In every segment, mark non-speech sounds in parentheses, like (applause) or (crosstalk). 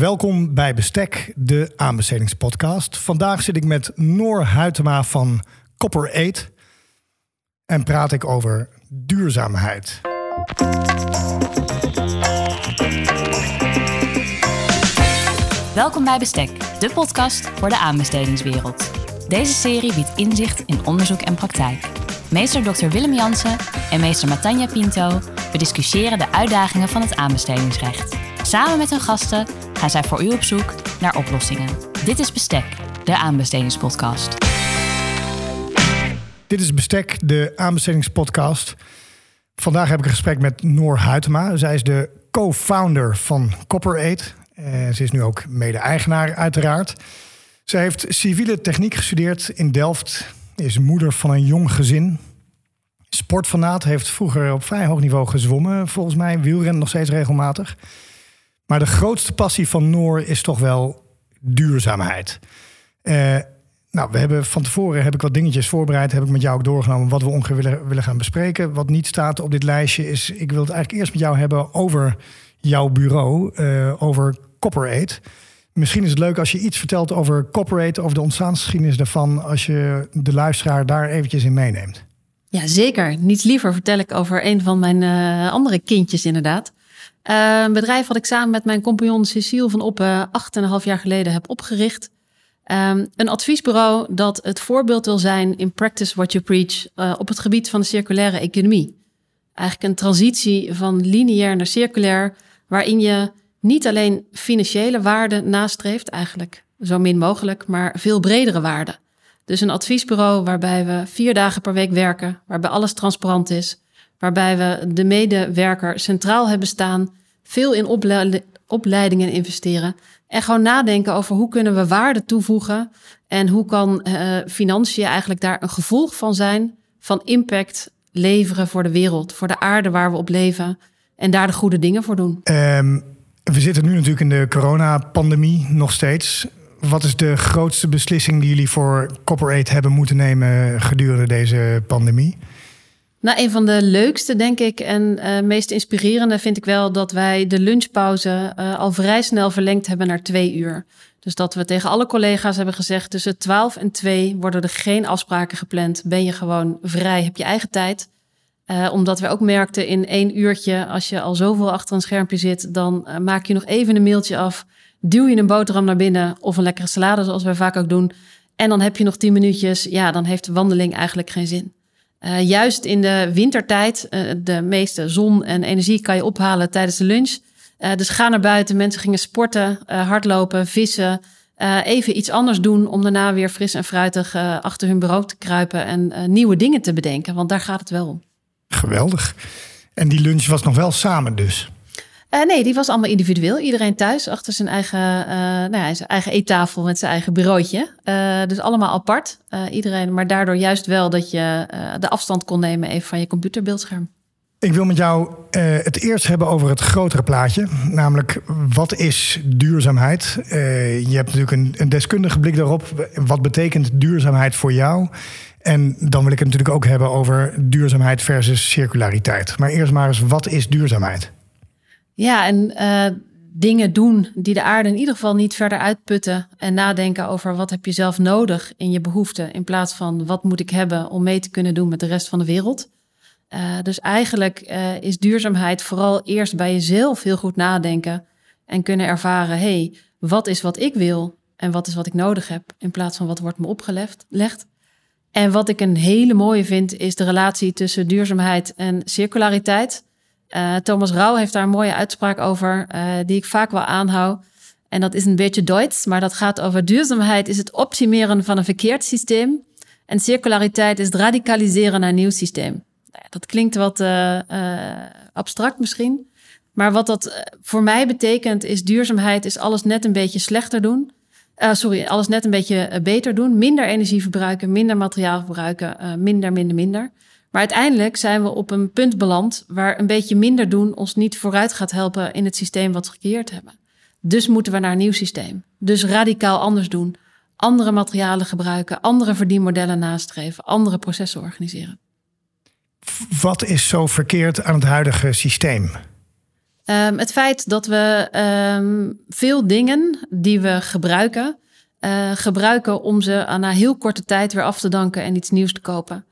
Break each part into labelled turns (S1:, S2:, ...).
S1: Welkom bij Bestek, de aanbestedingspodcast. Vandaag zit ik met Noor Huytema van Copper 8 en praat ik over duurzaamheid.
S2: Welkom bij Bestek, de podcast voor de aanbestedingswereld. Deze serie biedt inzicht in onderzoek en praktijk. Meester Dr. Willem Jansen en meester Matanja Pinto bediscussiëren de uitdagingen van het aanbestedingsrecht. Samen met hun gasten gaan zij voor u op zoek naar oplossingen. Dit is Bestek, de aanbestedingspodcast.
S1: Dit is Bestek, de aanbestedingspodcast. Vandaag heb ik een gesprek met Noor Huytema. Zij is de co-founder van Copper 8. Uh, ze is nu ook mede-eigenaar uiteraard. Ze heeft civiele techniek gestudeerd in Delft. Is moeder van een jong gezin. Sportfanaat heeft vroeger op vrij hoog niveau gezwommen. Volgens mij wielrennen nog steeds regelmatig. Maar de grootste passie van Noor is toch wel duurzaamheid. Uh, nou, we hebben van tevoren heb ik wat dingetjes voorbereid. Heb ik met jou ook doorgenomen wat we ongeveer willen, willen gaan bespreken. Wat niet staat op dit lijstje is... ik wil het eigenlijk eerst met jou hebben over jouw bureau. Uh, over Copper Aid. Misschien is het leuk als je iets vertelt over Copper Aid... over de ontstaansgeschiedenis daarvan... als je de luisteraar daar eventjes in meeneemt.
S3: Ja, zeker. Niets liever vertel ik over een van mijn uh, andere kindjes inderdaad. Uh, een bedrijf wat ik samen met mijn compagnon Cecile van Oppen acht en een half jaar geleden heb opgericht. Um, een adviesbureau dat het voorbeeld wil zijn in practice what you preach uh, op het gebied van de circulaire economie. Eigenlijk een transitie van lineair naar circulair, waarin je niet alleen financiële waarden nastreeft, eigenlijk zo min mogelijk, maar veel bredere waarden. Dus een adviesbureau waarbij we vier dagen per week werken, waarbij alles transparant is, waarbij we de medewerker centraal hebben staan, veel in opleidingen investeren en gewoon nadenken over hoe kunnen we waarde toevoegen en hoe kan uh, financiën eigenlijk daar een gevolg van zijn van impact leveren voor de wereld, voor de aarde waar we op leven en daar de goede dingen voor doen.
S1: Um, we zitten nu natuurlijk in de coronapandemie nog steeds. Wat is de grootste beslissing die jullie voor Copper Aid hebben moeten nemen gedurende deze pandemie?
S3: Nou, een van de leukste, denk ik, en uh, meest inspirerende vind ik wel dat wij de lunchpauze uh, al vrij snel verlengd hebben naar twee uur. Dus dat we tegen alle collega's hebben gezegd: tussen 12 en 2 worden er geen afspraken gepland. Ben je gewoon vrij, heb je eigen tijd. Uh, omdat we ook merkten in één uurtje, als je al zoveel achter een schermpje zit, dan maak je nog even een mailtje af. Duw je een boterham naar binnen of een lekkere salade, zoals wij vaak ook doen. En dan heb je nog 10 minuutjes. Ja, dan heeft de wandeling eigenlijk geen zin. Uh, juist in de wintertijd, uh, de meeste zon en energie kan je ophalen tijdens de lunch. Uh, dus ga naar buiten. Mensen gingen sporten, hardlopen, vissen. even iets anders doen om daarna weer fris en fruitig achter hun bureau te kruipen en nieuwe dingen te bedenken. Want daar gaat het wel om.
S1: Geweldig. En die lunch was nog wel samen dus?
S3: Uh, nee, die was allemaal individueel. Iedereen thuis achter zijn eigen, uh, nou ja, zijn eigen eettafel met zijn eigen bureautje. Uh, dus allemaal apart. iedereen, maar daardoor juist wel dat je de afstand kon nemen even van je computerbeeldscherm.
S1: Ik wil met jou het eerst hebben over het grotere plaatje. Namelijk, wat is duurzaamheid? je hebt natuurlijk een, een deskundige blik daarop. Wat betekent duurzaamheid voor jou? En dan wil ik het natuurlijk ook hebben over duurzaamheid versus circulariteit. Maar eerst maar eens, wat is duurzaamheid?
S3: Ja, en uh, dingen doen die de aarde in ieder geval niet verder uitputten. En nadenken over wat heb je zelf nodig in je behoeften. In plaats van wat moet ik hebben om mee te kunnen doen met de rest van de wereld. Uh, dus eigenlijk uh, is duurzaamheid vooral eerst bij jezelf heel goed nadenken. En kunnen ervaren, hé, hey, wat is wat ik wil en wat is wat ik nodig heb. In plaats van wat wordt me opgelegd. En wat ik een hele mooie vind, is de relatie tussen duurzaamheid en circulariteit. Uh, Thomas Rauw heeft daar een mooie uitspraak over, uh, die ik vaak wel aanhoud. En dat is een beetje Duits, maar dat gaat over duurzaamheid is het optimeren van een verkeerd systeem. En circulariteit is het radicaliseren naar een nieuw systeem. Nou dat klinkt wat uh, abstract misschien. Maar wat dat voor mij betekent, is duurzaamheid is alles net een beetje slechter doen. sorry, alles net een beetje beter doen. Minder energie verbruiken, minder materiaal verbruiken, minder, minder, minder. Maar uiteindelijk zijn we op een punt beland waar een beetje minder doen ons niet vooruit gaat helpen in het systeem wat we gecreëerd hebben. Dus moeten we naar een nieuw systeem. Dus radicaal anders doen. Andere materialen gebruiken, andere verdienmodellen nastreven, andere processen organiseren.
S1: Wat is zo verkeerd aan het huidige systeem?
S3: Ehm, het feit dat we ehm, veel dingen die we gebruiken, uh, gebruiken om ze na heel korte tijd weer af te danken en iets nieuws te kopen.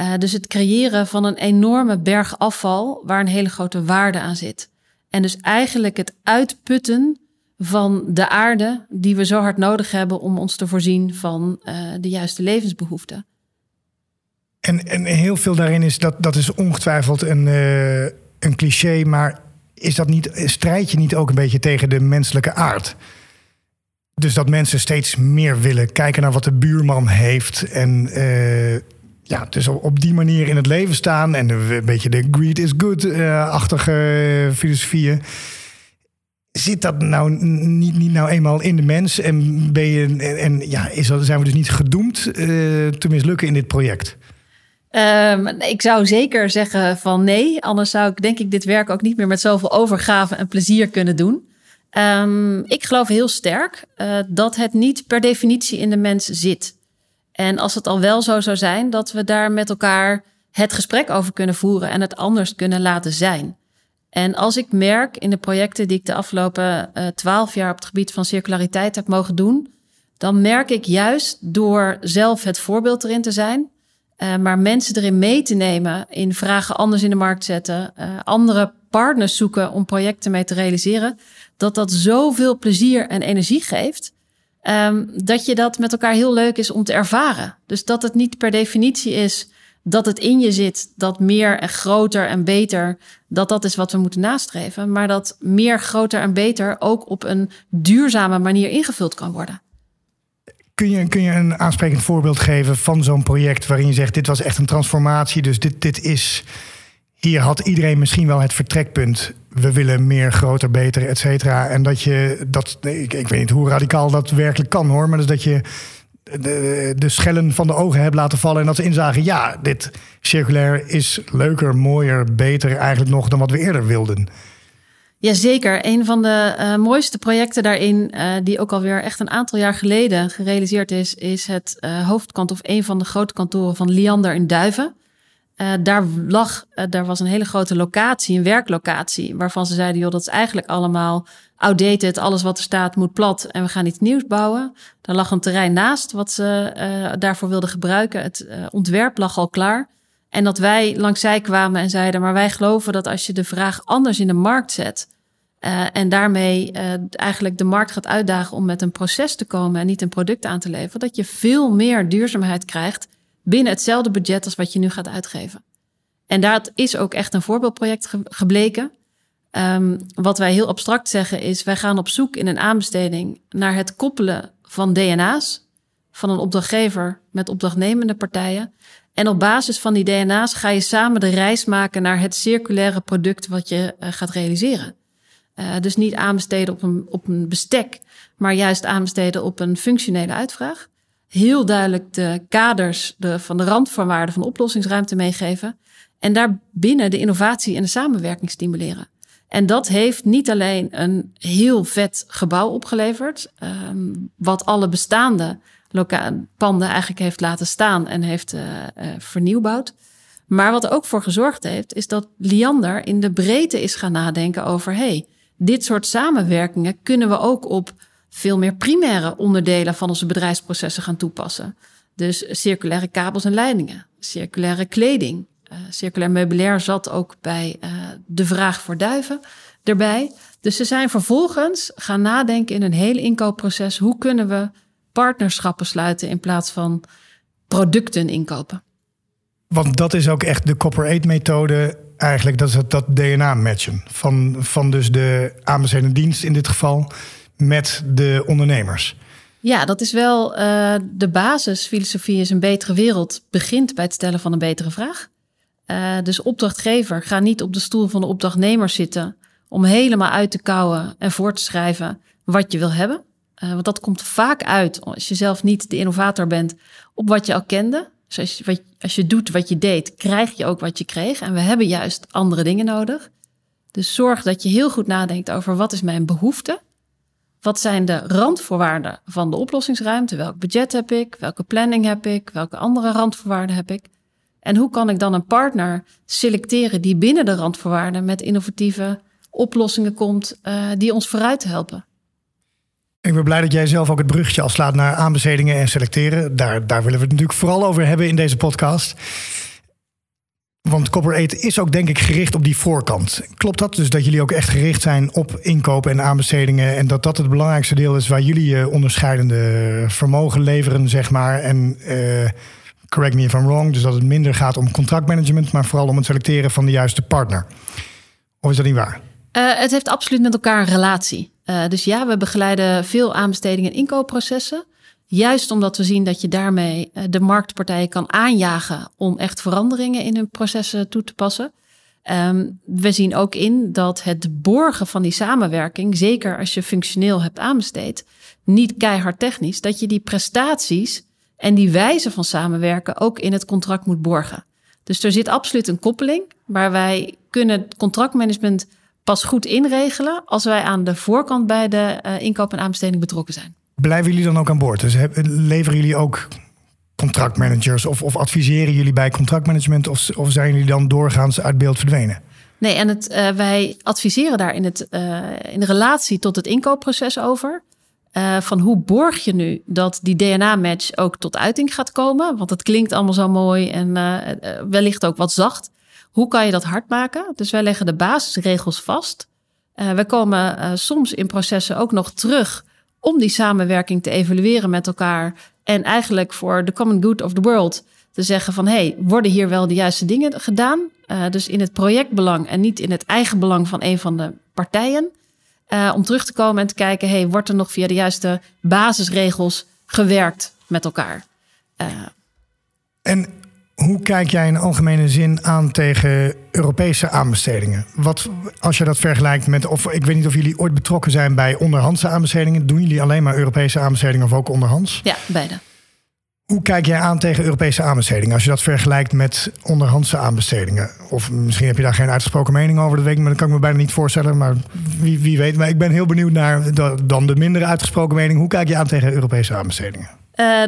S3: Uh, dus het creëren van een enorme berg afval waar een hele grote waarde aan zit. En dus eigenlijk het uitputten van de aarde die we zo hard nodig hebben om ons te voorzien van uh, de juiste levensbehoeften.
S1: En, en heel veel daarin is dat, dat is ongetwijfeld een, uh, een cliché, maar is dat niet, strijd je niet ook een beetje tegen de menselijke aard? Dus dat mensen steeds meer willen kijken naar wat de buurman heeft. En ja, dus op die manier in het leven staan. En een beetje de greed is good-achtige filosofieën. Zit dat nou niet, niet nou eenmaal in de mens? En, ben je, en, ja, is dat, zijn we dus niet gedoemd uh, te mislukken in dit project?
S3: Um, ik zou zeker zeggen van nee. Anders zou ik denk ik dit werk ook niet meer met zoveel overgave en plezier kunnen doen. Um, ik geloof heel sterk dat het niet per definitie in de mens zit. En als het al wel zo zou zijn, dat we daar met elkaar het gesprek over kunnen voeren en het anders kunnen laten zijn. En als ik merk in de projecten die ik de afgelopen uh, twaalf jaar op het gebied van circulariteit heb mogen doen, dan merk ik juist door zelf het voorbeeld erin te zijn, uh, maar mensen erin mee te nemen, in vragen anders in de markt zetten, uh, andere partners zoeken om projecten mee te realiseren, dat dat zoveel plezier en energie geeft. Um, dat je dat met elkaar heel leuk is om te ervaren. Dus dat het niet per definitie is dat het in je zit, dat meer en groter en beter, dat dat is wat we moeten nastreven. Maar dat meer, groter en beter ook op een duurzame manier ingevuld kan worden.
S1: Kun je, kun je een aansprekend voorbeeld geven van zo'n project waarin je zegt: dit was echt een transformatie, dus dit, dit is. Hier had iedereen misschien wel het vertrekpunt. We willen meer, groter, beter, et cetera. En dat je dat. Ik, ik weet niet hoe radicaal dat werkelijk kan hoor. Maar dus dat je de, de schellen van de ogen hebt laten vallen. En dat ze inzagen: ja, dit circulair is leuker, mooier, beter eigenlijk nog dan wat we eerder wilden.
S3: Jazeker. Een van de uh, mooiste projecten daarin, uh, die ook alweer echt een aantal jaar geleden gerealiseerd is, is het uh, hoofdkantoor of een van de grote kantoren van Liander in Duiven. Daar lag, daar was een hele grote locatie, een werklocatie, waarvan ze zeiden, joh, dat is eigenlijk allemaal outdated, alles wat er staat moet plat en we gaan iets nieuws bouwen. Daar lag een terrein naast wat ze daarvoor wilden gebruiken. Het ontwerp lag al klaar. En dat wij langs zij kwamen en zeiden, maar wij geloven dat als je de vraag anders in de markt zet, uh, en daarmee uh, eigenlijk de markt gaat uitdagen om met een proces te komen en niet een product aan te leveren, dat je veel meer duurzaamheid krijgt binnen hetzelfde budget als wat je nu gaat uitgeven. En dat is ook echt een voorbeeldproject ge gebleken. Um, wat wij heel abstract zeggen is, wij gaan op zoek in een aanbesteding naar het koppelen van DNA's van een opdrachtgever met opdrachtnemende partijen. En op basis van die DNA's ga je samen de reis maken naar het circulaire product wat je uh, gaat realiseren. Uh, dus niet aanbesteden op een, op een bestek, maar juist aanbesteden op een functionele uitvraag. Heel duidelijk de kaders de, van de randvoorwaarden van oplossingsruimte meegeven. En daarbinnen de innovatie en de samenwerking stimuleren. En dat heeft niet alleen een heel vet gebouw opgeleverd, um, wat alle bestaande panden eigenlijk heeft laten staan en heeft uh, uh, vernieuwbouwd. Maar wat er ook voor gezorgd heeft, is dat Liander in de breedte is gaan nadenken over: hey, dit soort samenwerkingen kunnen we ook op veel meer primaire onderdelen van onze bedrijfsprocessen gaan toepassen. Dus circulaire kabels en leidingen, circulaire kleding. Uh, circulair meubilair zat ook bij uh, de vraag voor duiven erbij. Dus ze zijn vervolgens gaan nadenken in een hele inkoopproces. Hoe kunnen we partnerschappen sluiten in plaats van producten inkopen?
S1: Want dat is ook echt de Copper 8 methode eigenlijk dat is het, dat DNA-matchen. Van, van dus de aanbestedende dienst in dit geval met de ondernemers.
S3: Ja, dat is wel uh, de basisfilosofie is een betere wereld begint bij het stellen van een betere vraag. Uh, dus opdrachtgever, ga niet op de stoel van de opdrachtnemer zitten om helemaal uit te kouwen en voor te schrijven wat je wil hebben. Uh, want dat komt vaak uit als je zelf niet de innovator bent op wat je al kende. Dus als je, als je doet wat je deed, krijg je ook wat je kreeg. En we hebben juist andere dingen nodig. Dus zorg dat je heel goed nadenkt over wat is mijn behoefte. Wat zijn de randvoorwaarden van de oplossingsruimte? Welk budget heb ik? Welke planning heb ik? Welke andere randvoorwaarden heb ik? En hoe kan ik dan een partner selecteren die binnen de randvoorwaarden met innovatieve oplossingen komt die ons vooruit helpen.
S1: Ik ben blij dat jij zelf ook het bruggetje al slaat naar aanbestedingen en selecteren. Daar, daar willen we het natuurlijk vooral over hebben in deze podcast. Want Copper 8 is ook denk ik gericht op die voorkant. Klopt dat? Dus dat jullie ook echt gericht zijn op inkopen en aanbestedingen. En dat dat het belangrijkste deel is waar jullie je onderscheidende vermogen leveren, zeg maar. En uh, correct me if I'm wrong. Dus dat het minder gaat om contractmanagement, maar vooral om het selecteren van de juiste partner. Of is dat niet waar?
S3: Uh, het heeft absoluut met elkaar een relatie. Dus ja, we begeleiden veel aanbestedingen en inkoopprocessen. Juist omdat we zien dat je daarmee eh, de marktpartijen kan aanjagen om echt veranderingen in hun processen toe te passen. Um, we zien ook in dat het borgen van die samenwerking, zeker als je functioneel hebt aanbesteed, niet keihard technisch, dat je die prestaties en die wijze van samenwerken ook in het contract moet borgen. Dus er zit absoluut een koppeling, maar wij kunnen contractmanagement pas goed inregelen als wij aan de voorkant bij de uh, inkoop en aanbesteding betrokken zijn.
S1: Blijven jullie dan ook aan boord? Dus leveren jullie ook contractmanagers of, of adviseren jullie bij contractmanagement of, of zijn jullie dan doorgaans uit beeld verdwenen?
S3: Nee, en het, uh, wij adviseren daar in, het, uh, in relatie tot het inkoopproces over. Uh, van hoe borg je nu dat die DNA-match ook tot uiting gaat komen? Want het klinkt allemaal zo mooi en wellicht ook wat zacht. Hoe kan je dat hard maken? Dus wij leggen de basisregels vast. we komen soms in processen ook nog terug om die samenwerking te evalueren met elkaar. En eigenlijk voor de common good of the world te zeggen van hey, worden hier wel de juiste dingen gedaan? Uh, dus in het projectbelang en niet in het eigen belang van een van de partijen. Uh, om terug te komen en te kijken, hey, wordt er nog via de juiste basisregels gewerkt met elkaar? Uh,
S1: en hoe kijk jij in algemene zin aan tegen Europese aanbestedingen? Wat, als je dat vergelijkt met, of ik weet niet of jullie ooit betrokken zijn bij onderhandse aanbestedingen. Doen jullie alleen maar Europese aanbestedingen of ook onderhands?
S3: Ja, beide.
S1: Hoe kijk jij aan tegen Europese aanbestedingen als je dat vergelijkt met onderhandse aanbestedingen? Of misschien heb je daar geen uitgesproken mening over, dat weet ik, maar dat kan ik me bijna niet voorstellen. Maar wie, wie weet. Maar ik ben heel benieuwd naar dan de minder uitgesproken mening. Hoe kijk je aan tegen Europese aanbestedingen?
S3: Uh,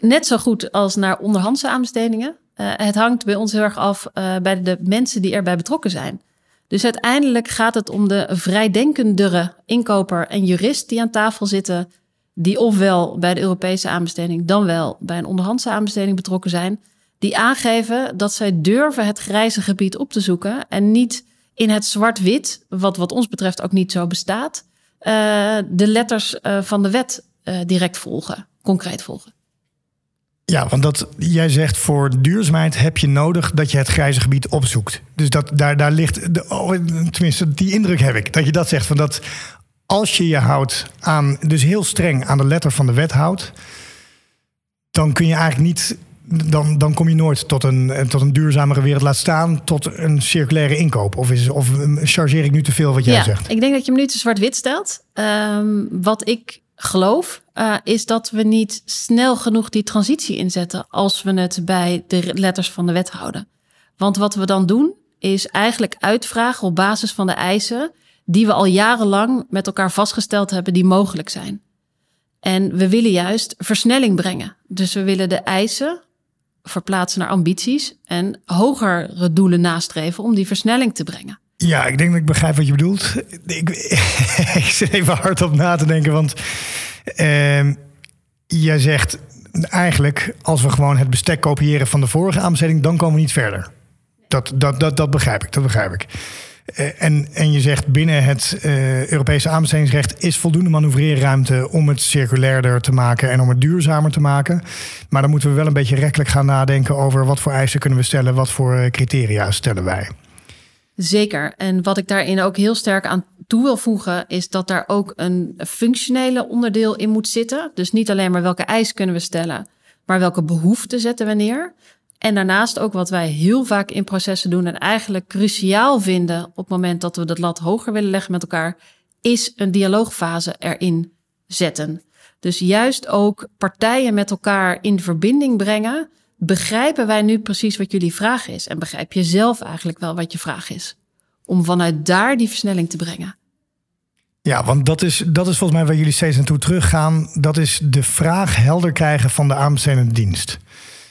S3: net zo goed als naar onderhandse aanbestedingen. Uh, het hangt bij ons heel erg af uh, bij de mensen die erbij betrokken zijn. Dus uiteindelijk gaat het om de vrijdenkendere inkoper en jurist die aan tafel zitten, die ofwel bij de Europese aanbesteding dan wel bij een onderhandse aanbesteding betrokken zijn, die aangeven dat zij durven het grijze gebied op te zoeken en niet in het zwart-wit, wat wat ons betreft ook niet zo bestaat, uh, de letters van de wet direct volgen, concreet volgen.
S1: Ja, want dat, jij zegt voor duurzaamheid heb je nodig dat je het grijze gebied opzoekt. Dus dat, daar, daar ligt, de, oh, tenminste die indruk heb ik, dat je dat zegt. Van dat als je je houdt aan, dus heel streng aan de letter van de wet houdt, dan kun je eigenlijk niet, dan, dan kom je nooit tot een, tot een duurzamere wereld. Laat staan tot een circulaire inkoop. Of, is, of chargeer ik nu te veel wat jij
S3: ja,
S1: zegt?
S3: Ik denk dat je hem nu te zwart-wit stelt. Um, wat ik geloof, uh, is dat we niet snel genoeg die transitie inzetten als we het bij de letters van de wet houden. Want wat we dan doen, is eigenlijk uitvragen op basis van de eisen die we al jarenlang met elkaar vastgesteld hebben die mogelijk zijn. En we willen juist versnelling brengen. Dus we willen de eisen verplaatsen naar ambities en hogere doelen nastreven om die versnelling te brengen.
S1: Ja, ik denk dat ik begrijp wat je bedoelt. Ik, (laughs) zit even hard op na te denken, want uh, jij zegt eigenlijk als we gewoon het bestek kopiëren van de vorige aanbesteding, dan komen we niet verder. Dat, dat, dat, dat begrijp ik, dat begrijp ik. Uh, en, en je zegt binnen het uh, Europese aanbestedingsrecht is voldoende manoeuvreerruimte om het circulairder te maken en om het duurzamer te maken. Maar dan moeten we wel een beetje rechtelijk gaan nadenken over wat voor eisen kunnen we stellen, wat voor eh, criteria stellen wij.
S3: Zeker. En wat ik daarin ook heel sterk aan toe wil voegen, is dat daar ook een functionele onderdeel in moet zitten. Dus niet alleen maar welke eis kunnen we stellen, maar welke behoeften zetten we neer. En daarnaast ook wat wij heel vaak in processen doen en eigenlijk cruciaal vinden op het moment dat we dat lat hoger willen leggen met elkaar, is een dialoogfase erin zetten. Dus juist ook partijen met elkaar in verbinding brengen begrijpen wij nu precies wat jullie vraag is? En begrijp je zelf eigenlijk wel wat je vraag is? Om vanuit daar die versnelling te brengen.
S1: Ja, want dat is, dat is volgens mij waar jullie steeds naartoe teruggaan. Dat is de vraag helder krijgen van de aanbestedende dienst.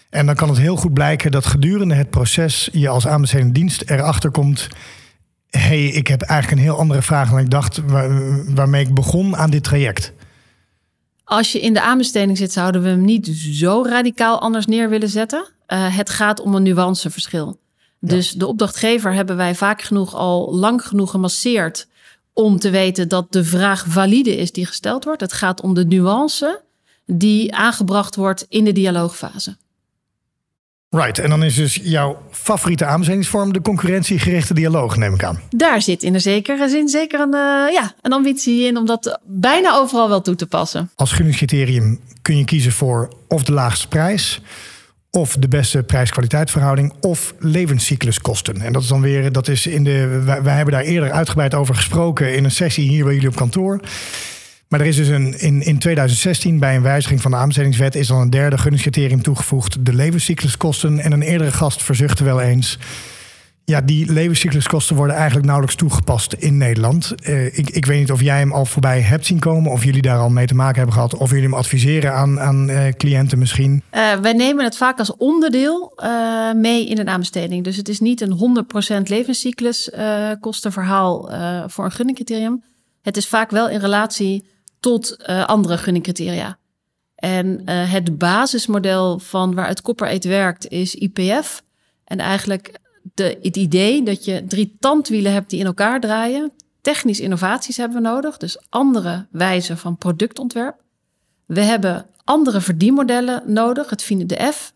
S1: En dan kan het heel goed blijken dat gedurende het proces je als aanbestedende dienst erachter komt. hey, ik heb eigenlijk een heel andere vraag dan ik dacht waarmee ik begon aan dit traject?
S3: Als je in de aanbesteding zit, zouden we hem niet zo radicaal anders neer willen zetten. Uh, het gaat om een nuanceverschil. Dus de opdrachtgever hebben wij vaak genoeg al lang genoeg gemasseerd om te weten dat de vraag valide is die gesteld wordt. Het gaat om de nuance die aangebracht wordt in de dialoogfase.
S1: Right, en dan is dus jouw favoriete aanbestedingsvorm de concurrentiegerichte dialoog, neem ik aan.
S3: Daar zit in een zekere zin zeker een, uh, ja, een ambitie in om dat bijna overal wel toe te passen.
S1: Als gunningscriterium kun je kiezen voor of de laagste prijs, of de beste prijs-kwaliteitverhouding, of levenscycluskosten. En dat is dan weer, dat is in de, wij hebben daar eerder uitgebreid over gesproken in een sessie hier bij jullie op kantoor. Maar er is dus een, in, in 2016 bij een wijziging van de aanbestedingswet is dan een derde gunningscriterium toegevoegd, de levenscycluskosten. En een eerdere gast verzuchtte wel eens. Ja, die levenscycluskosten worden eigenlijk nauwelijks toegepast in Nederland. Uh, ik, ik weet niet of jij hem al voorbij hebt zien komen, of jullie daar al mee te maken hebben gehad, of jullie hem adviseren aan, aan uh, cliënten misschien.
S3: Uh, wij nemen het vaak als onderdeel mee in een aanbesteding. Dus het is niet een 100% levenscycluskostenverhaal voor een gunningcriterium. Het is vaak wel in relatie tot uh, andere gunningcriteria. En uh, het basismodel van waaruit Copper Eet werkt is IPF. En eigenlijk de, het idee dat je drie tandwielen hebt die in elkaar draaien. Technische innovaties hebben we nodig, dus andere wijzen van productontwerp. We hebben andere verdienmodellen nodig, het de F.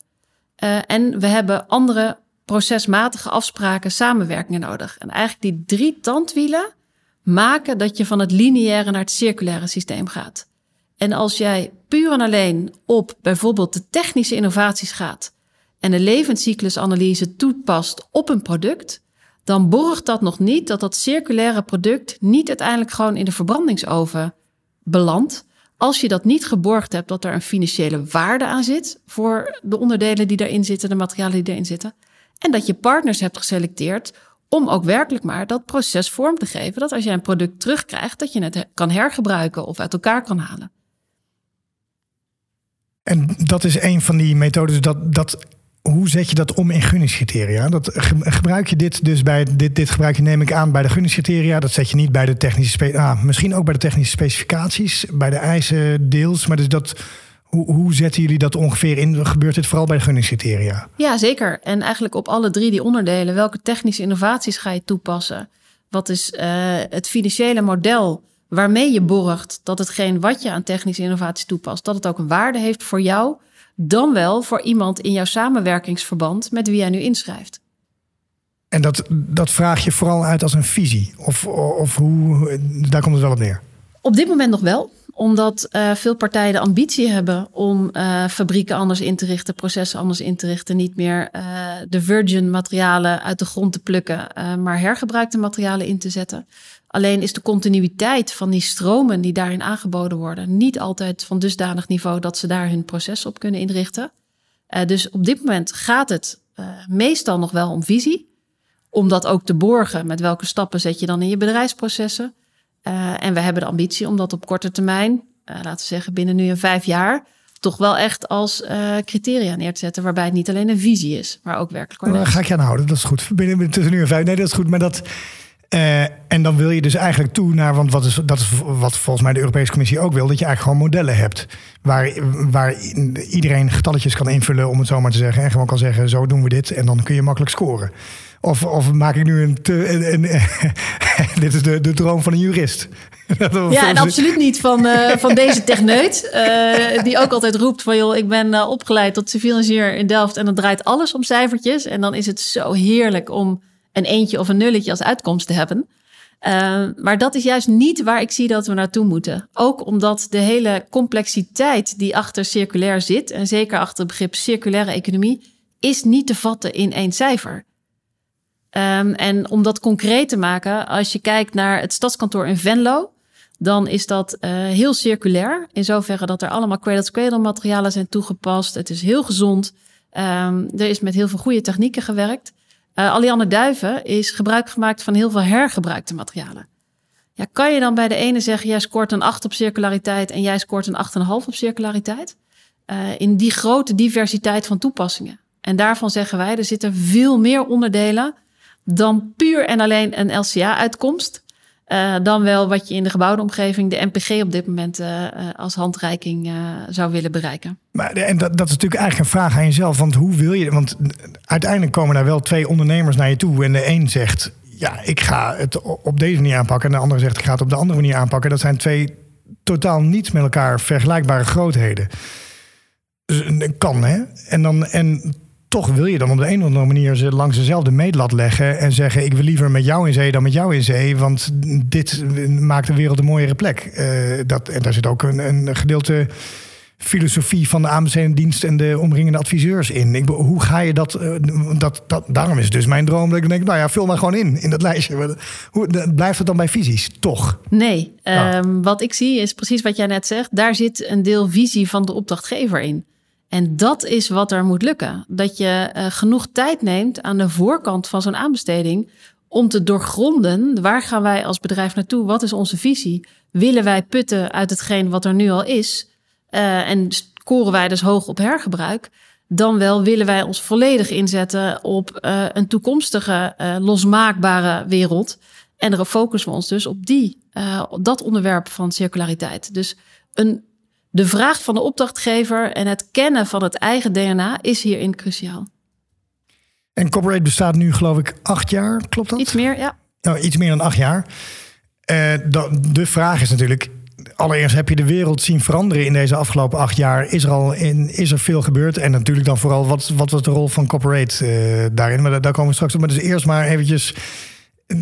S3: Uh, en we hebben andere procesmatige afspraken, samenwerkingen nodig. En eigenlijk die drie tandwielen, maken dat je van het lineaire naar het circulaire systeem gaat. En als jij puur en alleen op bijvoorbeeld de technische innovaties gaat en de levenscyclusanalyse toepast op een product, dan borgt dat nog niet dat dat circulaire product niet uiteindelijk gewoon in de verbrandingsoven belandt. Als je dat niet geborgd hebt dat er een financiële waarde aan zit voor de onderdelen die daarin zitten, de materialen die erin zitten. En dat je partners hebt geselecteerd om ook werkelijk maar dat proces vorm te geven. Dat als je een product terugkrijgt, dat je het kan hergebruiken of uit elkaar kan halen.
S1: En dat is een van die methodes. Dat, dat, hoe zet je dat om in gunningscriteria? Dat, gebruik je dit dus bij dit, dit gebruik je neem ik aan bij de gunningscriteria. Dat zet je niet bij de technische ah, misschien ook bij de technische specificaties, bij de eisen deels. Maar dus dat hoe, hoe, zetten jullie dat ongeveer in? Gebeurt dit vooral bij de gunningscriteria?
S3: Ja, zeker. En eigenlijk op alle drie die onderdelen. Welke technische innovaties ga je toepassen? Wat is uh, het financiële model waarmee je borgt dat hetgeen wat je aan technische innovaties toepast, dat het ook een waarde heeft voor jou, dan wel voor iemand in jouw samenwerkingsverband met wie jij nu inschrijft.
S1: En dat, dat vraag je vooral uit als een visie? Of, of hoe, daar komt het wel op neer?
S3: Op dit moment nog wel omdat uh, veel partijen de ambitie hebben om uh, fabrieken anders in te richten, processen anders in te richten. Niet meer uh, de virgin materialen uit de grond te plukken, maar hergebruikte materialen in te zetten. Alleen is de continuïteit van die stromen die daarin aangeboden worden niet altijd van dusdanig niveau dat ze daar hun proces op kunnen inrichten. dus op dit moment gaat het meestal nog wel om visie. Om dat ook te borgen met welke stappen zet je dan in je bedrijfsprocessen. Uh, en we hebben de ambitie om dat op korte termijn, uh, laten we zeggen binnen nu een vijf jaar, toch wel echt als uh, criteria neer te zetten. Waarbij het niet alleen een visie is, maar ook werkelijk.
S1: Daar ga ik je aan houden, dat is goed. Binnen, tussen nu en vijf, nee, dat is goed. Maar dat. En dan wil je dus eigenlijk toe naar, want wat is, dat is wat volgens mij de Europese Commissie ook wil, dat je eigenlijk gewoon modellen hebt. Waar, waar iedereen getalletjes kan invullen, om het zo maar te zeggen. En gewoon kan zeggen, zo doen we dit. En dan kun je makkelijk scoren. Of, of maak ik nu een. Te, een, (laughs) dit is de, de droom van een jurist. (laughs)
S3: ja, en absoluut niet van, uh, van deze techneut. Uh, die ook altijd roept van joh, ik ben uh, opgeleid tot civiel ingenieur in Delft. En dan draait alles om cijfertjes. En dan is het zo heerlijk om een eentje of een nulletje als uitkomst te hebben. maar dat is juist niet waar ik zie dat we naartoe moeten. Ook omdat de hele complexiteit die achter circulair zit, en zeker achter het begrip circulaire economie, is niet te vatten in één cijfer. Um, en om dat concreet te maken, als je kijkt naar het stadskantoor in Venlo, dan is dat uh, heel circulair. In zoverre dat er allemaal cradle-to-cradle materialen zijn toegepast. Het is heel gezond. Um, er is met heel veel goede technieken gewerkt. Uh, Alianne Duiven is gebruik gemaakt van heel veel hergebruikte materialen. Ja, kan je dan bij de ene zeggen, jij scoort een 8 op circulariteit en jij scoort een 8,5 op circulariteit? Uh, in die grote diversiteit van toepassingen. En daarvan zeggen wij, er zitten veel meer onderdelen dan puur en alleen een LCA-uitkomst. Uh, dan wel wat je in de gebouwde omgeving, de MPG op dit moment uh, als handreiking zou willen bereiken.
S1: Maar, en dat, dat is natuurlijk eigenlijk een vraag aan jezelf. Want hoe wil je. Want uiteindelijk komen daar wel twee ondernemers naar je toe. En de een zegt: Ja, ik ga het op deze manier aanpakken. En de andere zegt: Ik ga het op de andere manier aanpakken. Dat zijn twee totaal niet met elkaar vergelijkbare grootheden. Dus, kan, hè? En, dan, en toch wil je dan op de een of andere manier ze langs dezelfde meetlat leggen en zeggen: Ik wil liever met jou in zee dan met jou in zee, want dit maakt de wereld een mooiere plek. Uh, dat, en daar zit ook een, een gedeelte filosofie van de aanbestedende dienst en de omringende adviseurs in. Ik, hoe ga je dat, uh, dat, dat? Daarom is het dus mijn droom dat ik denk: Nou ja, vul maar gewoon in in dat lijstje. Hoe, blijft het dan bij visies? Toch?
S3: Nee. Ja. Um, wat ik zie is precies wat jij net zegt. Daar zit een deel visie van de opdrachtgever in. En dat is wat er moet lukken. Dat je uh, genoeg tijd neemt aan de voorkant van zo'n aanbesteding om te doorgronden waar gaan wij als bedrijf naartoe? Wat is onze visie? Willen wij putten uit hetgeen wat er nu al is? Uh, en scoren wij dus hoog op hergebruik? Dan wel willen wij ons volledig inzetten op uh, een toekomstige losmaakbare wereld. En daarop focussen we ons dus op die, dat onderwerp van circulariteit. Dus een de vraag van de opdrachtgever en het kennen van het eigen DNA is hierin cruciaal.
S1: En Corporate bestaat nu, geloof ik, acht jaar, klopt dat?
S3: Iets meer, ja.
S1: Nou, iets meer dan acht jaar. Uh, de vraag is natuurlijk, allereerst heb je de wereld zien veranderen in deze afgelopen acht jaar. Is er al in, is er veel gebeurd? En natuurlijk dan vooral, wat, wat was de rol van Corporate uh, daarin? Maar daar komen we straks op. Maar dus eerst maar eventjes,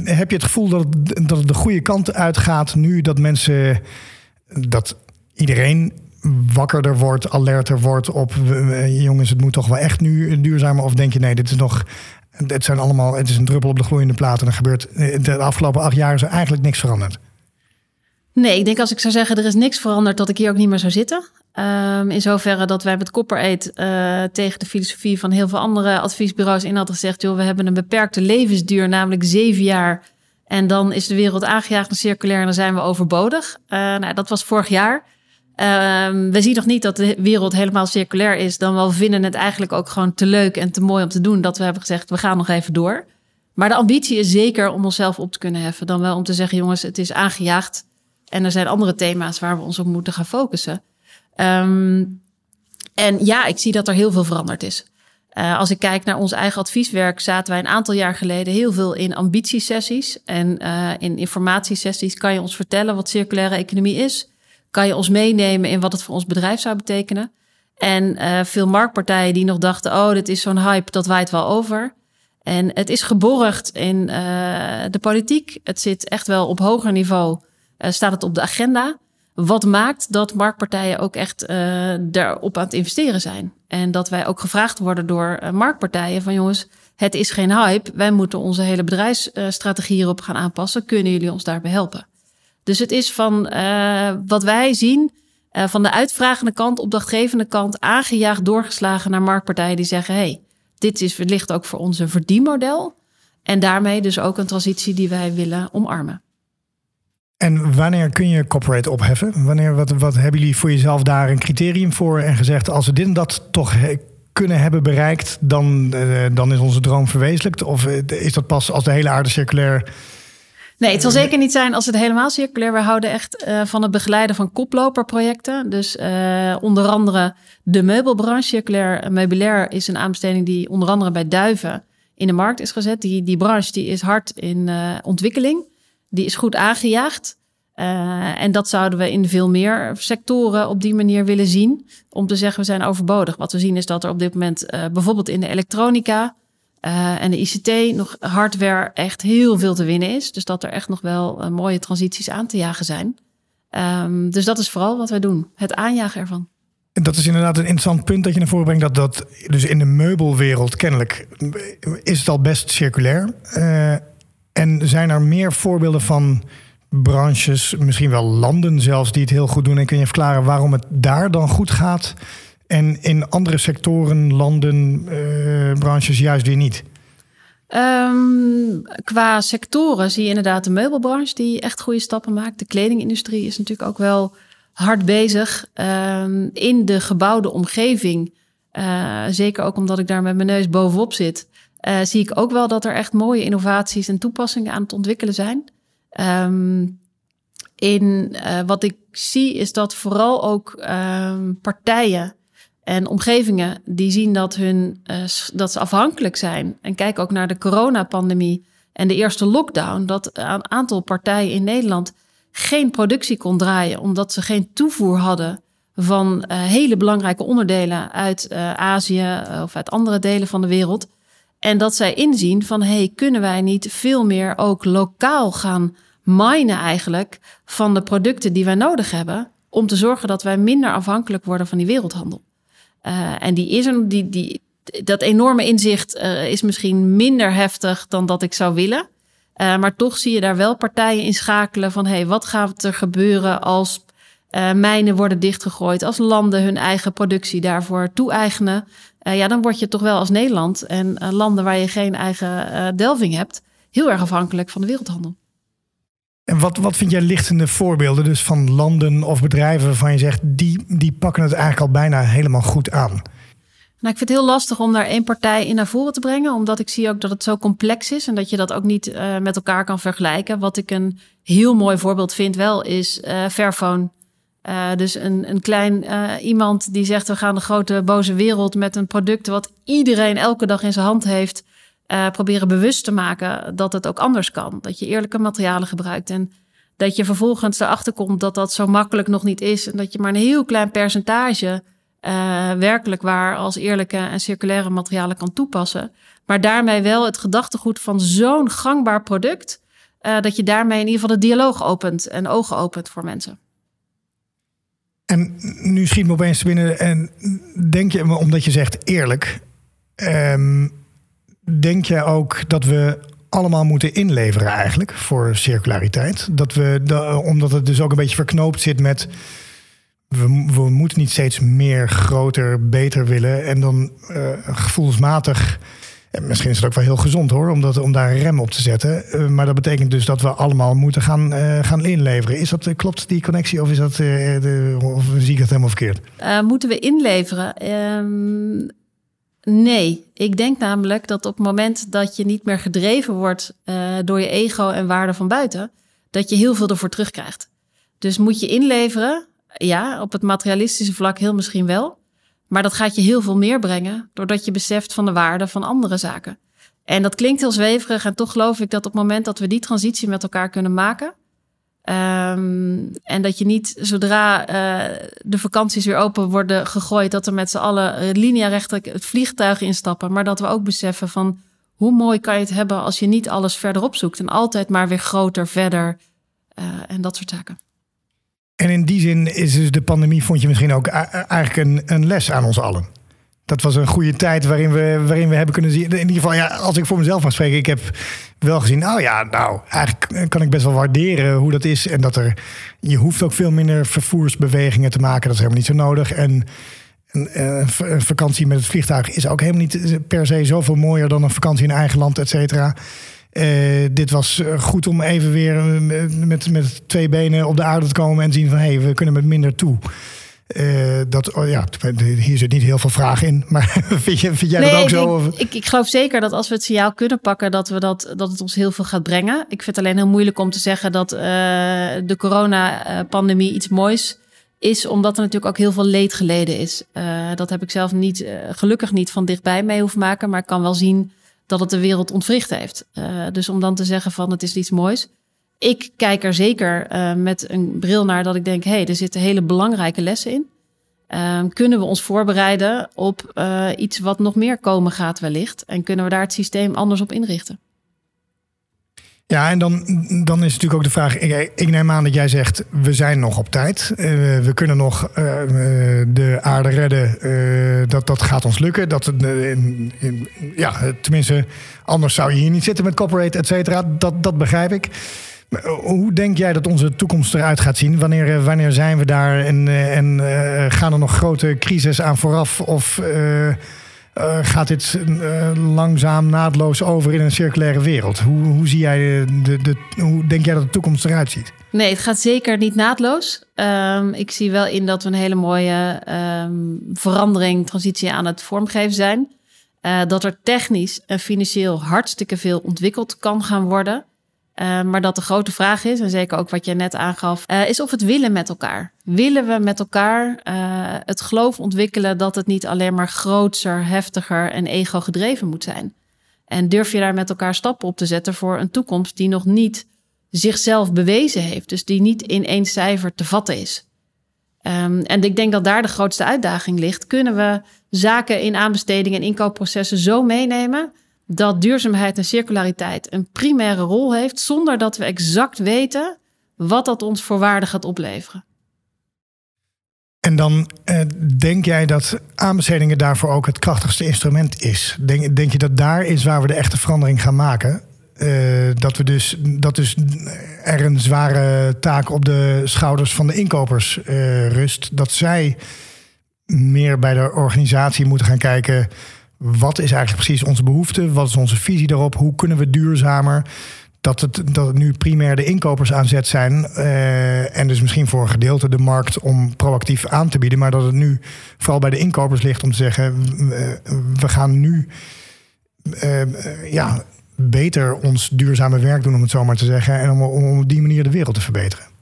S1: heb je het gevoel dat het, dat het de goede kant uitgaat nu dat mensen, dat iedereen wakkerder wordt, alerter wordt op jongens, het moet toch wel echt nu duurzamer? Of denk je nee, dit is nog. Het zijn allemaal, het is een druppel op de gloeiende plaat. En er gebeurt de afgelopen acht jaar is er eigenlijk niks veranderd.
S3: Nee, ik denk als ik zou zeggen er is niks veranderd, dat ik hier ook niet meer zou zitten. Um, in zoverre dat wij met Copper Eat uh, tegen de filosofie van heel veel andere adviesbureaus in hadden gezegd: joh, we hebben een beperkte levensduur, namelijk zeven jaar. En dan is de wereld aangejaagd naar circulair en dan zijn we overbodig. Nou, dat was vorig jaar. Um, we zien nog niet dat de wereld helemaal circulair is. Dan wel vinden het eigenlijk ook gewoon te leuk en te mooi om te doen. Dat we hebben gezegd, we gaan nog even door. Maar de ambitie is zeker om onszelf op te kunnen heffen. Dan wel om te zeggen, jongens, het is aangejaagd. En er zijn andere thema's waar we ons op moeten gaan focussen. Um, en ja, ik zie dat er heel veel veranderd is. Uh, als ik kijk naar ons eigen advieswerk, zaten wij een aantal jaar geleden heel veel in ambitiesessies. En uh, in informatiesessies kan je ons vertellen wat circulaire economie is kan je ons meenemen in wat het voor ons bedrijf zou betekenen. En uh, veel marktpartijen die nog dachten, oh, dit is zo'n hype, dat waait wel over. En het is geborgd in uh, de politiek. Het zit echt wel op hoger niveau, uh, staat het op de agenda. Wat maakt dat marktpartijen ook echt daarop aan het investeren zijn. En dat wij ook gevraagd worden door marktpartijen van jongens, het is geen hype. Wij moeten onze hele bedrijfsstrategie hierop gaan aanpassen. Kunnen jullie ons daarbij helpen? Dus het is van uh, wat wij zien, uh, van de uitvragende kant, opdrachtgevende kant, aangejaagd, doorgeslagen naar marktpartijen die zeggen: hey, dit is wellicht ook voor ons een verdienmodel. En daarmee dus ook een transitie die wij willen omarmen.
S1: En wanneer kun je corporate opheffen? Wanneer, wat, wat hebben jullie voor jezelf daar een criterium voor en gezegd: als we dit en dat toch kunnen hebben bereikt, dan, uh, dan is onze droom verwezenlijkt? Of is dat pas als de hele aarde circulair
S3: Nee, het zal zeker niet zijn als het helemaal circulair. We houden echt uh, van het begeleiden van koploperprojecten. Dus uh, onder andere de meubelbranche. Circulair meubilair is een aanbesteding die onder andere bij Duiven in de markt is gezet. Die, die branche die is hard in uh, ontwikkeling. Die is goed aangejaagd. en dat zouden we in veel meer sectoren op die manier willen zien. Om te zeggen, we zijn overbodig. Wat we zien is dat er op dit moment bijvoorbeeld in de elektronica uh, en de ICT nog hardware echt heel veel te winnen is. Dus dat er echt nog wel uh, mooie transities aan te jagen zijn. Um, dus dat is vooral wat wij doen. Het aanjagen ervan.
S1: En dat is inderdaad een interessant punt dat je naar voren brengt. Dat, dat dus in de meubelwereld kennelijk is het al best circulair. Uh, en zijn er meer voorbeelden van branches, misschien wel landen zelfs, die het heel goed doen? En kun je verklaren waarom het daar dan goed gaat en in andere sectoren, landen, uh, branches juist weer niet?
S3: Um, qua sectoren zie je inderdaad de meubelbranche die echt goede stappen maakt. De kledingindustrie is natuurlijk ook wel hard bezig. Um, in de gebouwde omgeving, uh, zeker ook omdat ik daar met mijn neus bovenop zit, zie ik ook wel dat er echt mooie innovaties en toepassingen aan het ontwikkelen zijn. Ehm, in wat ik zie is dat vooral ook ehm, partijen en omgevingen die zien dat, hun, dat ze afhankelijk zijn. En kijk ook naar de coronapandemie en de eerste lockdown. Dat een aantal partijen in Nederland geen productie kon draaien omdat ze geen toevoer hadden van uh, hele belangrijke onderdelen uit uh, Azië eh, of uit andere delen van de wereld. En dat zij inzien van hey, kunnen wij niet veel meer ook lokaal gaan minen eigenlijk van de producten die wij nodig hebben om te zorgen dat wij minder afhankelijk worden van die wereldhandel. Uh, en die is een, die, die, dat enorme inzicht uh, is misschien minder heftig dan dat ik zou willen. Uh, maar toch zie je daar wel partijen in schakelen van hey, wat gaat er gebeuren als mijnen worden dichtgegooid, als landen hun eigen productie daarvoor toe-eigenen. Ja, dan word je toch wel als Nederland en landen waar je geen eigen delving hebt, heel erg afhankelijk van de wereldhandel.
S1: En wat, wat vind jij lichtende voorbeelden dus van landen of bedrijven waarvan je zegt, die, die pakken het eigenlijk al bijna helemaal goed aan?
S3: Nou, ik vind het heel lastig om daar één partij in naar voren te brengen, omdat ik zie ook dat het zo complex is en dat je dat ook niet uh, met elkaar kan vergelijken. Wat ik een heel mooi voorbeeld vind wel is uh, Fairphone. Uh, dus een, een klein iemand die zegt we gaan de grote boze wereld met een product wat iedereen elke dag in zijn hand heeft, proberen bewust te maken dat het ook anders kan. Dat je eerlijke materialen gebruikt en dat je vervolgens erachter komt dat dat zo makkelijk nog niet is en dat je maar een heel klein percentage uh, werkelijk waar als eerlijke en circulaire materialen kan toepassen. Maar daarmee wel het gedachtegoed van zo'n gangbaar product. Uh, dat je daarmee in ieder geval de dialoog opent en ogen opent voor mensen.
S1: En nu schiet me opeens binnen. En denk je, omdat je zegt eerlijk. Um, denk je ook dat we allemaal moeten inleveren eigenlijk voor circulariteit? Dat we, omdat het dus ook een beetje verknoopt zit met we, we moeten niet steeds meer, groter, beter willen. En dan uh, gevoelsmatig. En misschien is het ook wel heel gezond hoor, om, dat, om daar een rem op te zetten. Uh, maar dat betekent dus dat we allemaal moeten gaan, uh, gaan inleveren. Is dat, klopt die connectie of, is dat, of zie ik het helemaal verkeerd?
S3: moeten we inleveren? Um, nee, ik denk namelijk dat op het moment dat je niet meer gedreven wordt door je ego en waarde van buiten, dat je heel veel ervoor terugkrijgt. Dus moet je inleveren, ja, op het materialistische vlak heel misschien wel. Maar dat gaat je heel veel meer brengen doordat je beseft van de waarde van andere zaken. En dat klinkt heel zweverig en toch geloof ik dat op het moment dat we die transitie met elkaar kunnen maken. Um, en dat je niet zodra uh, de vakanties weer open worden gegooid, dat we met z'n allen linearecht het vliegtuig instappen. Maar dat we ook beseffen van hoe mooi kan je het hebben als je niet alles verder opzoekt en altijd maar weer groter, verder uh, en dat soort zaken.
S1: En in die zin is dus de pandemie, vond je misschien ook eigenlijk een, een les aan ons allen. Dat was een goede tijd waarin we, waarin we hebben kunnen zien. In ieder geval, ja, als ik voor mezelf mag spreken, ik heb wel gezien. Oh ja, nou, eigenlijk kan ik best wel waarderen hoe dat is. En dat er. Je hoeft ook veel minder vervoersbewegingen te maken. Dat is helemaal niet zo nodig. En een, vakantie met het vliegtuig is ook helemaal niet per se zoveel mooier dan een vakantie in eigen land, et cetera. Uh, dit was eh, goed om even weer eh, met, met twee benen op de aarde te komen en zien van hé, hey, we kunnen met minder toe. Uh, dat, oh ja, hier zit niet heel veel vraag in, (laughs) maar vind, je, vind jij dat ook zo?
S3: Ik, ik, ik, geloof zeker dat als we het signaal kunnen pakken, dat, we dat, dat het ons heel veel gaat brengen. Ik vind het alleen heel moeilijk om te zeggen dat uh, de coronapandemie iets moois is, omdat er natuurlijk ook heel veel leed geleden is. Uh, dat heb ik zelf niet, gelukkig niet van dichtbij mee hoeven maken, maar ik kan wel zien dat het de wereld ontwricht heeft. Dus om dan te zeggen van het is iets moois. Ik kijk er zeker uh, met een bril naar dat ik denk, hé, hey, er zitten hele belangrijke lessen in. Uh, kunnen we ons voorbereiden op uh, iets wat nog meer komen gaat wellicht? En kunnen we daar het systeem anders op inrichten?
S1: Ja, en dan, dan is natuurlijk ook de vraag. Ik, neem aan dat jij zegt: we zijn nog op tijd. Uh, we kunnen nog de aarde redden. Dat, dat gaat ons lukken. Dat, in, in, ja, tenminste, anders zou je hier niet zitten met corporate, et cetera. Dat, dat begrijp ik. Maar hoe denk jij dat onze toekomst eruit gaat zien? Wanneer, wanneer zijn we daar en, en gaan er nog grote crises aan vooraf? Of gaat dit langzaam naadloos over in een circulaire wereld? Hoe, hoe zie jij de, de, hoe denk jij dat de toekomst eruit ziet?
S3: Nee, het gaat zeker niet naadloos. Um, ik zie wel in dat we een hele mooie um, verandering, transitie aan het vormgeven zijn. Dat er technisch en financieel hartstikke veel ontwikkeld kan gaan worden. Uh, maar dat de grote vraag is, en zeker ook wat je net aangaf, uh, is of het willen met elkaar. Willen we met elkaar het geloof ontwikkelen dat het niet alleen maar groter, heftiger en ego gedreven moet zijn? En durf je daar met elkaar stappen op te zetten voor een toekomst die nog niet zichzelf bewezen heeft. Dus die niet in één cijfer te vatten is. Um, en ik denk dat daar de grootste uitdaging ligt. Kunnen we zaken in aanbesteding en inkoopprocessen zo meenemen dat duurzaamheid en circulariteit een primaire rol heeft, zonder dat we exact weten wat dat ons voor waarde gaat opleveren?
S1: En dan eh, denk jij dat aanbestedingen daarvoor ook het krachtigste instrument is? Denk, denk je dat daar is waar we de echte verandering gaan maken? Uh, dat, we dus, dat dus er een zware taak op de schouders van de inkopers uh, rust. Dat zij meer bij de organisatie moeten gaan kijken. Wat is eigenlijk precies onze behoefte? Wat is onze visie daarop? Hoe kunnen we duurzamer? Dat het, dat het nu primair de inkopers aan zet zijn. Uh, en dus misschien voor een gedeelte de markt om proactief aan te bieden. Maar dat het nu vooral bij de inkopers ligt om te zeggen: we gaan nu. ja, beter ons duurzame werk doen, om het zo maar te zeggen. En om op die manier de wereld te verbeteren.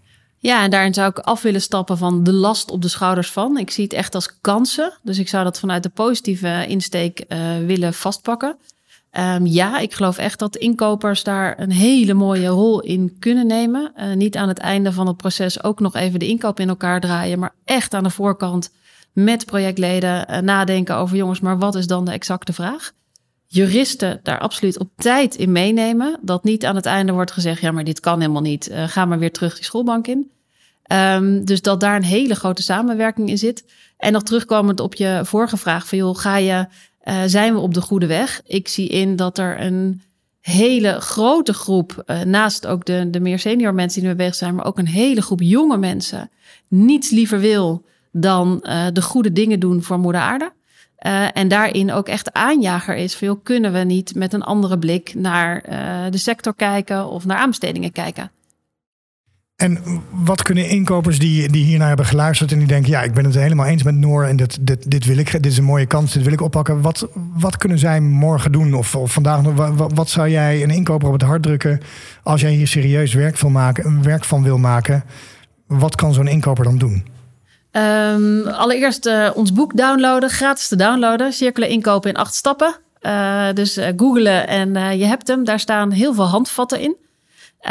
S3: Ja, en daarin zou ik af willen stappen van de last op de schouders van. Ik zie het echt als kansen. Dus ik zou dat vanuit de positieve insteek uh, willen vastpakken. Um, ja, ik geloof echt dat inkopers daar een hele mooie rol in kunnen nemen. Uh, niet aan het einde van het proces ook nog even de inkoop in elkaar draaien, maar echt aan de voorkant met projectleden uh, nadenken over jongens, maar wat is dan de exacte vraag? Juristen daar absoluut op tijd in meenemen. Dat niet aan het einde wordt gezegd: ja, maar dit kan helemaal niet. Uh, ga maar weer terug die schoolbank in. Um, dus dat daar een hele grote samenwerking in zit. En nog terugkomend op je vorige vraag: van joh, ga je, uh, zijn we op de goede weg? Ik zie in dat er een hele grote groep, uh, naast ook de, de meer senior mensen die ermee bezig zijn, maar ook een hele groep jonge mensen, niets liever wil dan de goede dingen doen voor Moeder Aarde. Uh, en daarin ook echt aanjager is van, kunnen we niet met een andere blik naar uh, de sector kijken of naar aanbestedingen kijken?
S1: En wat kunnen inkopers die, die hiernaar hebben geluisterd en die denken, ja, ik ben het helemaal eens met Noor en dit, dit, dit wil ik, dit is een mooie kans, dit wil ik oppakken. Wat, wat kunnen zij morgen doen of, of vandaag nog? Wat, wat zou jij een inkoper op het hart drukken als jij hier serieus werk van, maken, werk van wil maken? Wat kan zo'n inkoper dan doen?
S3: Um, allereerst uh, ons boek downloaden, gratis te downloaden. Cirkelen inkopen in acht stappen. Uh, dus uh, googelen en je hebt hem. Daar staan heel veel handvatten in.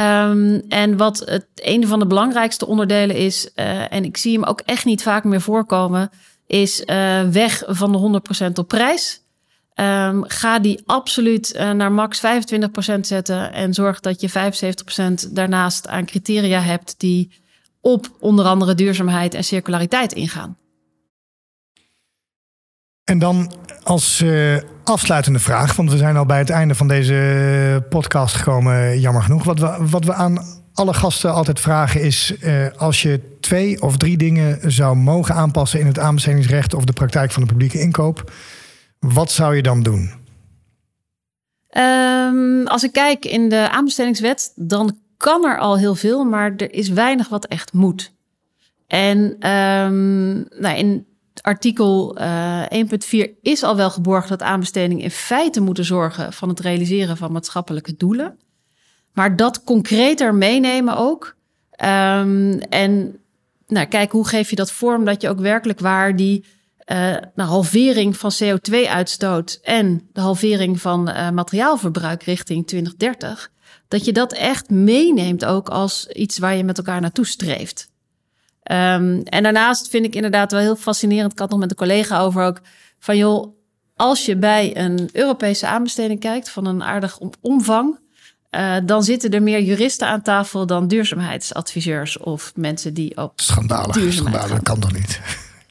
S3: Um, en wat het een van de belangrijkste onderdelen is, en ik zie hem ook echt niet vaak meer voorkomen, is weg van de 100% op prijs. Um, ga die absoluut naar max 25% zetten en zorg dat je 75% daarnaast aan criteria hebt die op onder andere duurzaamheid en circulariteit ingaan.
S1: En dan als uh, afsluitende vraag, want we zijn al bij het einde van deze podcast gekomen, jammer genoeg. Wat we, wat we aan alle gasten altijd vragen is: uh, als je twee of drie dingen zou mogen aanpassen in het aanbestedingsrecht of de praktijk van de publieke inkoop, wat zou je dan doen?
S3: Um, als ik kijk in de aanbestedingswet, dan kan er al heel veel, maar er is weinig wat echt moet. En um, nou, in artikel uh, eh, 1.4 is al wel geborgd dat aanbestedingen in feite moeten zorgen van het realiseren van maatschappelijke doelen. Maar dat concreter meenemen ook. Um, en nou, kijk, hoe geef je dat vorm dat je ook werkelijk waar die uh, halvering van CO2-uitstoot en de halvering van uh, materiaalverbruik richting 2030 dat je dat echt meeneemt ook als iets waar je met elkaar naartoe streeft. Um, en daarnaast vind ik inderdaad wel heel fascinerend. Ik had nog met een collega over ook van joh, als je bij een Europese aanbesteding kijkt van een aardig omvang, uh, dan zitten er meer juristen aan tafel dan duurzaamheidsadviseurs of mensen die op
S1: schandalig,
S3: duurzaamheid
S1: kan toch niet.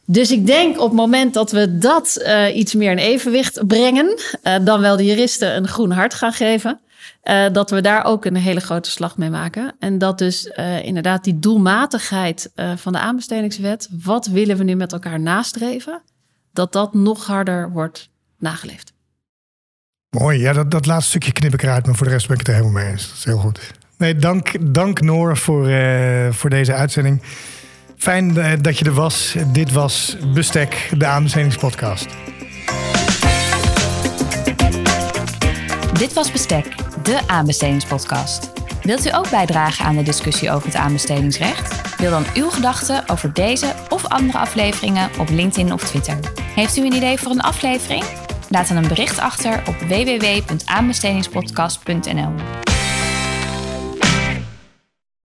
S3: Dus ik denk op het moment dat we dat uh, iets meer in evenwicht brengen, uh, dan wel de juristen een groen hart gaan geven. Uh, dat we daar ook een hele grote slag mee maken. En dat dus uh, inderdaad die doelmatigheid uh, van de aanbestedingswet, wat willen we nu met elkaar nastreven, dat dat nog harder wordt nageleefd.
S1: Mooi, ja, dat, dat laatste stukje knip ik eruit, maar voor de rest ben ik het er helemaal mee eens. Dat is heel goed. Nee, dank, dank Noor voor, voor deze uitzending. Fijn dat je er was. Dit was Bestek, de aanbestedingspodcast.
S2: Dit was Bestek, de aanbestedingspodcast. Wilt u ook bijdragen aan de discussie over het aanbestedingsrecht? Deel dan uw gedachten over deze of andere afleveringen op LinkedIn of Twitter. Heeft u een idee voor een aflevering? Laat dan een bericht achter op www.aanbestedingspodcast.nl.